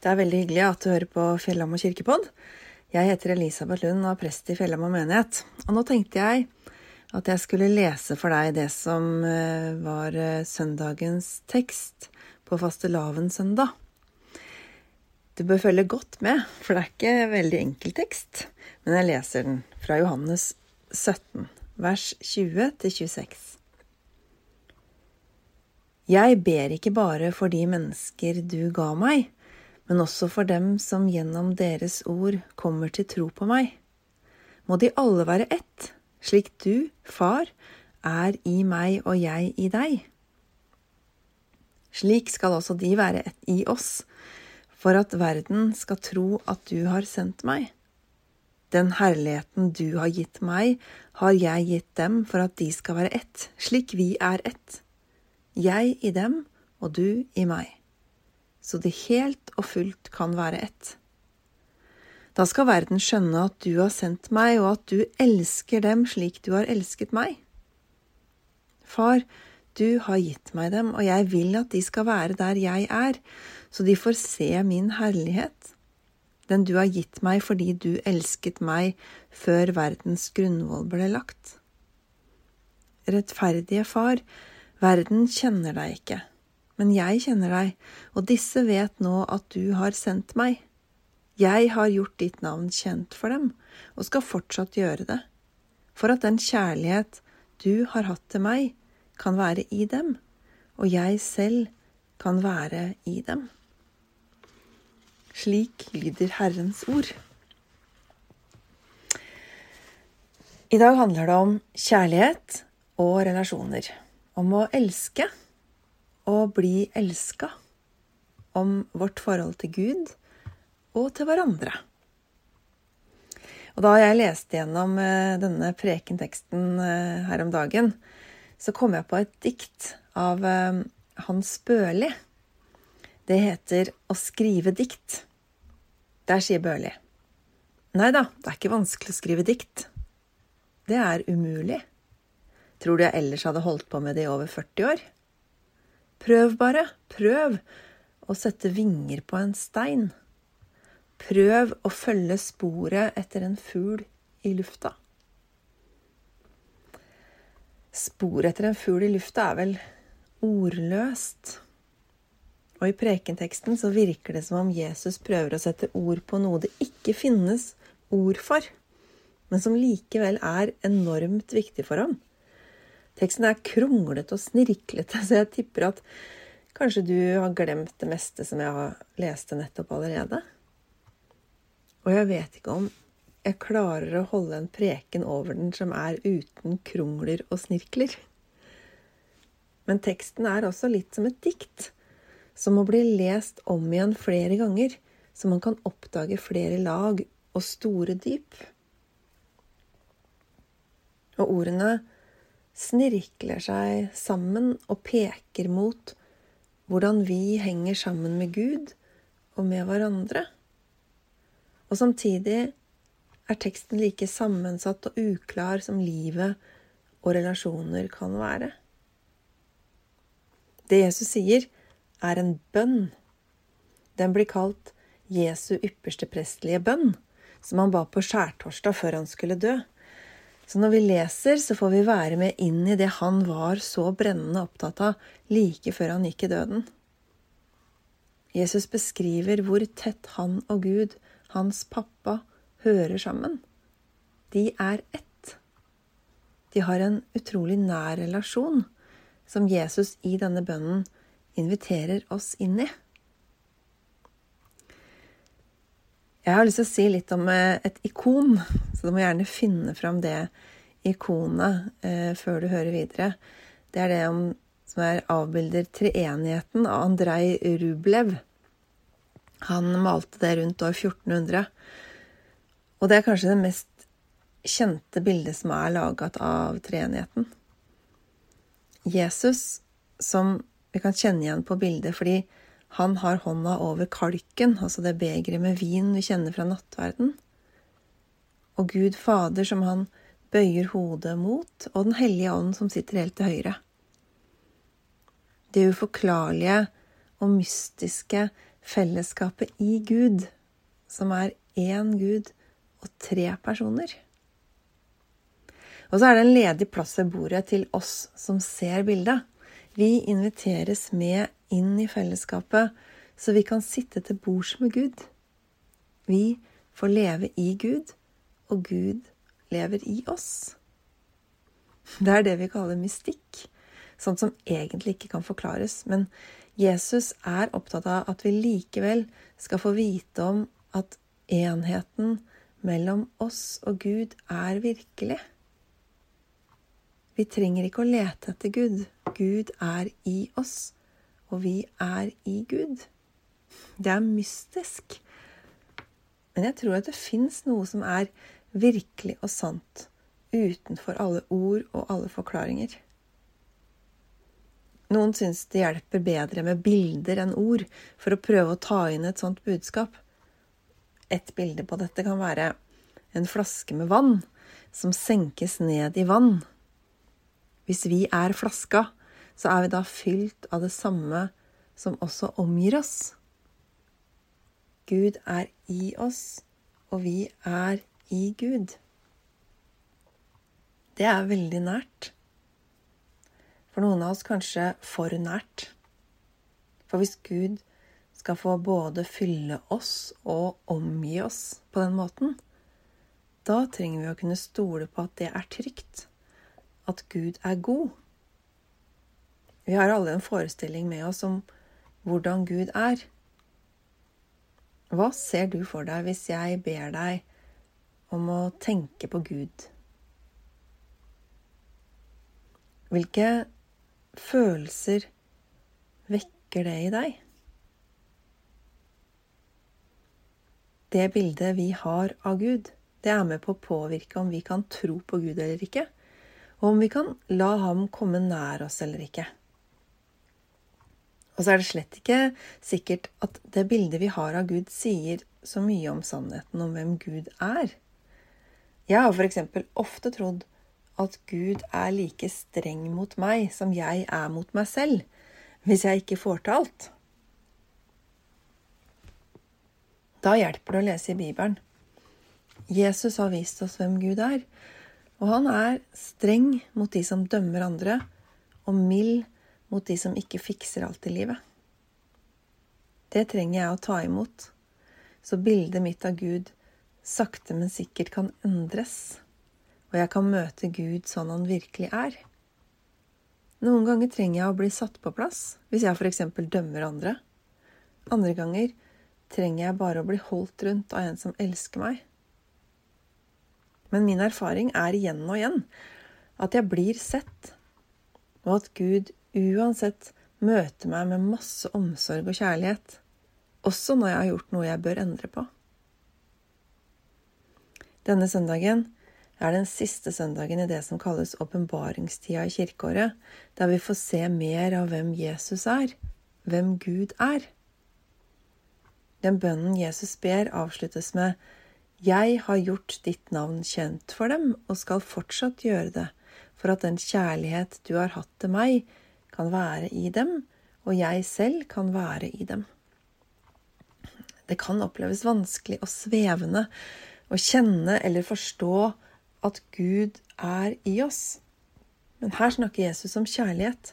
Det er veldig hyggelig at du hører på Fjellhamar kirkepodd. Jeg heter Elisabeth Lund og er prest i Fjellhamar menighet. Og nå tenkte jeg at jeg skulle lese for deg det som eh, var eh, søndagens tekst på fastelavnssøndag. Du bør følge godt med, for det er ikke veldig enkel tekst. Men jeg leser den fra Johannes 17, vers 20 til 26. Jeg ber ikke bare for de mennesker du ga meg, men også for dem som gjennom deres ord kommer til tro på meg. Må de alle være ett, slik du, Far, er i meg og jeg i deg. Slik skal også de være ett i oss, for at verden skal tro at du har sendt meg. Den herligheten du har gitt meg, har jeg gitt dem for at de skal være ett, slik vi er ett. Jeg i dem og du i meg så det helt og fullt kan være ett. Da skal verden skjønne at du har sendt meg, og at du elsker dem slik du har elsket meg. Far, du har gitt meg dem, og jeg vil at de skal være der jeg er, så de får se min herlighet, den du har gitt meg fordi du elsket meg før verdens grunnvoll ble lagt. Rettferdige Far, verden kjenner deg ikke men jeg kjenner deg, og disse vet nå at du har sendt meg. Jeg har gjort ditt navn kjent for dem, og skal fortsatt gjøre det, for at den kjærlighet du har hatt til meg, kan være i dem, og jeg selv kan være i dem. Slik lyder Herrens ord. I dag handler det om kjærlighet og relasjoner, om å elske å bli elska, om vårt forhold til Gud og til hverandre. Og da jeg leste gjennom eh, denne prekenteksten eh, her om dagen, så kom jeg på et dikt av eh, Hans Børli. Det heter Å skrive dikt. Der sier Børli Nei da, det er ikke vanskelig å skrive dikt. Det er umulig. Tror du jeg ellers hadde holdt på med det i over 40 år? Prøv bare, prøv å sette vinger på en stein. Prøv å følge sporet etter en fugl i lufta. Sporet etter en fugl i lufta er vel ordløst. Og i prekenteksten så virker det som om Jesus prøver å sette ord på noe det ikke finnes ord for, men som likevel er enormt viktig for ham. Teksten er kronglete og snirklete, så jeg tipper at kanskje du har glemt det meste som jeg har leste nettopp allerede. Og jeg vet ikke om jeg klarer å holde en preken over den som er uten krongler og snirkler. Men teksten er også litt som et dikt, som må bli lest om igjen flere ganger, så man kan oppdage flere lag og store dyp. Og ordene snirkler seg sammen og peker mot hvordan vi henger sammen med Gud og med hverandre. Og samtidig er teksten like sammensatt og uklar som livet og relasjoner kan være. Det Jesus sier, er en bønn. Den blir kalt Jesu ypperste prestelige bønn, som han ba på skjærtorsdag før han skulle dø. Så når vi leser, så får vi være med inn i det han var så brennende opptatt av like før han gikk i døden. Jesus beskriver hvor tett han og Gud, hans pappa, hører sammen. De er ett. De har en utrolig nær relasjon som Jesus i denne bønnen inviterer oss inn i. Jeg har lyst til å si litt om eh, et ikon, så du må gjerne finne fram det ikonet eh, før du hører videre. Det er det om, som er avbilder treenigheten av Andrej Rublev. Han malte det rundt år 1400. Og det er kanskje det mest kjente bildet som er laget av treenigheten. Jesus, som vi kan kjenne igjen på bildet fordi han har hånda over kalken, altså det begeret med vin vi kjenner fra nattverden. Og Gud Fader som han bøyer hodet mot, og Den hellige ånd som sitter helt til høyre. Det uforklarlige og mystiske fellesskapet i Gud, som er én Gud og tre personer. Og så er det en ledig plass ved bordet til oss som ser bildet. Vi inviteres med inn i fellesskapet, så vi kan sitte til bords med Gud. Vi får leve i Gud, og Gud lever i oss. Det er det vi kaller mystikk, sånt som egentlig ikke kan forklares. Men Jesus er opptatt av at vi likevel skal få vite om at enheten mellom oss og Gud er virkelig. Vi trenger ikke å lete etter Gud. Gud er i oss, og vi er i Gud. Det er mystisk. Men jeg tror at det fins noe som er virkelig og sant utenfor alle ord og alle forklaringer. Noen syns det hjelper bedre med bilder enn ord for å prøve å ta inn et sånt budskap. Et bilde på dette kan være en flaske med vann som senkes ned i vann. Hvis vi er flaska, så er vi da fylt av det samme som også omgir oss. Gud er i oss, og vi er i Gud. Det er veldig nært. For noen av oss kanskje for nært. For hvis Gud skal få både fylle oss og omgi oss på den måten, da trenger vi å kunne stole på at det er trygt. At Gud er god. Vi har alle en forestilling med oss om hvordan Gud er. Hva ser du for deg hvis jeg ber deg om å tenke på Gud? Hvilke følelser vekker det i deg? Det bildet vi har av Gud, det er med på å påvirke om vi kan tro på Gud eller ikke, og om vi kan la ham komme nær oss eller ikke. Og så er det slett ikke sikkert at det bildet vi har av Gud, sier så mye om sannheten om hvem Gud er. Jeg har f.eks. ofte trodd at Gud er like streng mot meg som jeg er mot meg selv, hvis jeg ikke får til alt. Da hjelper det å lese i Bibelen. Jesus har vist oss hvem Gud er, og han er streng mot de som dømmer andre, og mild mot de som ikke fikser alt i livet. Det trenger jeg å ta imot, så bildet mitt av Gud sakte, men sikkert kan endres, og jeg kan møte Gud sånn han virkelig er. Noen ganger trenger jeg å bli satt på plass, hvis jeg f.eks. dømmer andre. Andre ganger trenger jeg bare å bli holdt rundt av en som elsker meg. Men min erfaring er igjen og igjen at jeg blir sett, og at Gud uansett møter meg med masse omsorg og kjærlighet, også når jeg har gjort noe jeg bør endre på. Denne søndagen er den siste søndagen i det som kalles åpenbaringstida i kirkeåret, der vi får se mer av hvem Jesus er, hvem Gud er. Den bønnen Jesus ber, avsluttes med Jeg har gjort ditt navn kjent for dem, og skal fortsatt gjøre det, for at den kjærlighet du har hatt til meg, kan være i dem, og jeg selv kan være i dem. Det kan oppleves vanskelig og svevende å kjenne eller forstå at Gud er i oss. Men her snakker Jesus om kjærlighet.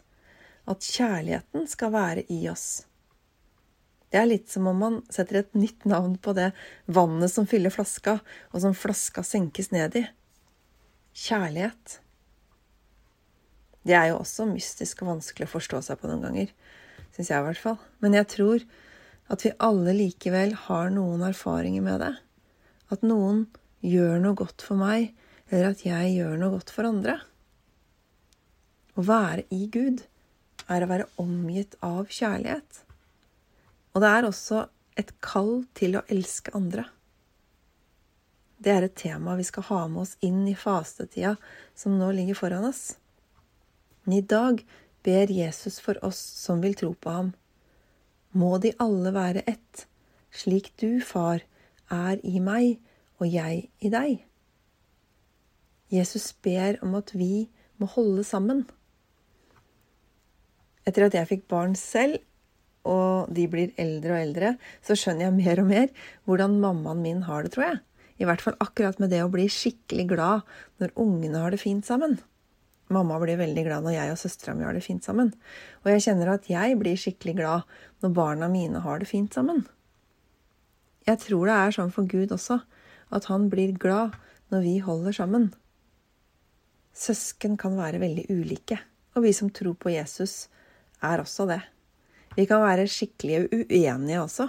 At kjærligheten skal være i oss. Det er litt som om man setter et nytt navn på det vannet som fyller flaska, og som flaska senkes ned i. Kjærlighet. Det er jo også mystisk og vanskelig å forstå seg på noen ganger. Syns jeg, i hvert fall. Men jeg tror at vi alle likevel har noen erfaringer med det. At noen gjør noe godt for meg, eller at jeg gjør noe godt for andre. Å være i Gud er å være omgitt av kjærlighet. Og det er også et kall til å elske andre. Det er et tema vi skal ha med oss inn i fastetida som nå ligger foran oss. Men i dag ber Jesus for oss som vil tro på ham. Må de alle være ett, slik du, far, er i meg og jeg i deg. Jesus ber om at vi må holde sammen. Etter at jeg fikk barn selv, og de blir eldre og eldre, så skjønner jeg mer og mer hvordan mammaen min har det, tror jeg. I hvert fall akkurat med det å bli skikkelig glad når ungene har det fint sammen. Mamma blir veldig glad når jeg og søstera mi har det fint sammen. Og jeg kjenner at jeg blir skikkelig glad når barna mine har det fint sammen. Jeg tror det er sånn for Gud også, at han blir glad når vi holder sammen. Søsken kan være veldig ulike, og vi som tror på Jesus, er også det. Vi kan være skikkelig uenige også.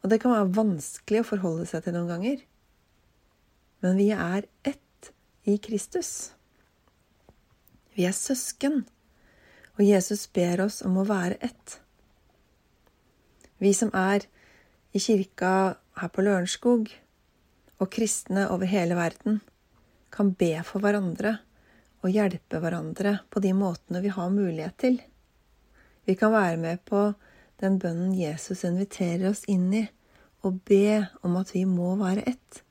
Og det kan være vanskelig å forholde seg til noen ganger. Men vi er ett i Kristus. Vi er søsken, og Jesus ber oss om å være ett. Vi som er i kirka her på Lørenskog, og kristne over hele verden, kan be for hverandre og hjelpe hverandre på de måtene vi har mulighet til. Vi kan være med på den bønnen Jesus inviterer oss inn i, og be om at vi må være ett,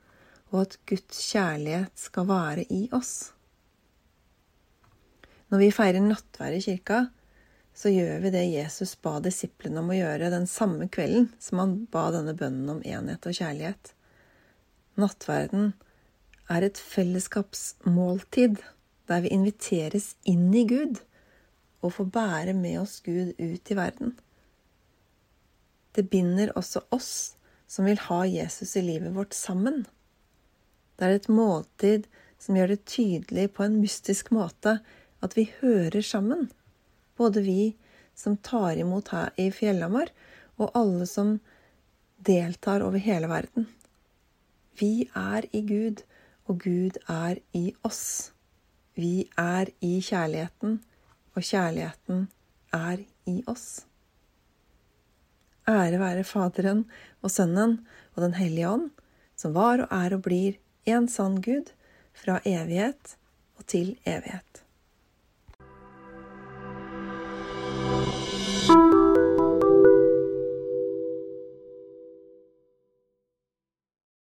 og at Guds kjærlighet skal være i oss. Når vi feirer nattvær i kirka, så gjør vi det Jesus ba disiplene om å gjøre den samme kvelden som han ba denne bønnen om enhet og kjærlighet. Nattverden er et fellesskapsmåltid der vi inviteres inn i Gud og få bære med oss Gud ut i verden. Det binder også oss som vil ha Jesus i livet vårt, sammen. Det er et måltid som gjør det tydelig på en mystisk måte at vi hører sammen, både vi som tar imot her i Fjellhamar, og alle som deltar over hele verden. Vi er i Gud, og Gud er i oss. Vi er i kjærligheten, og kjærligheten er i oss. Ære være Faderen og Sønnen og Den hellige ånd, som var og er og blir en sann Gud, fra evighet og til evighet.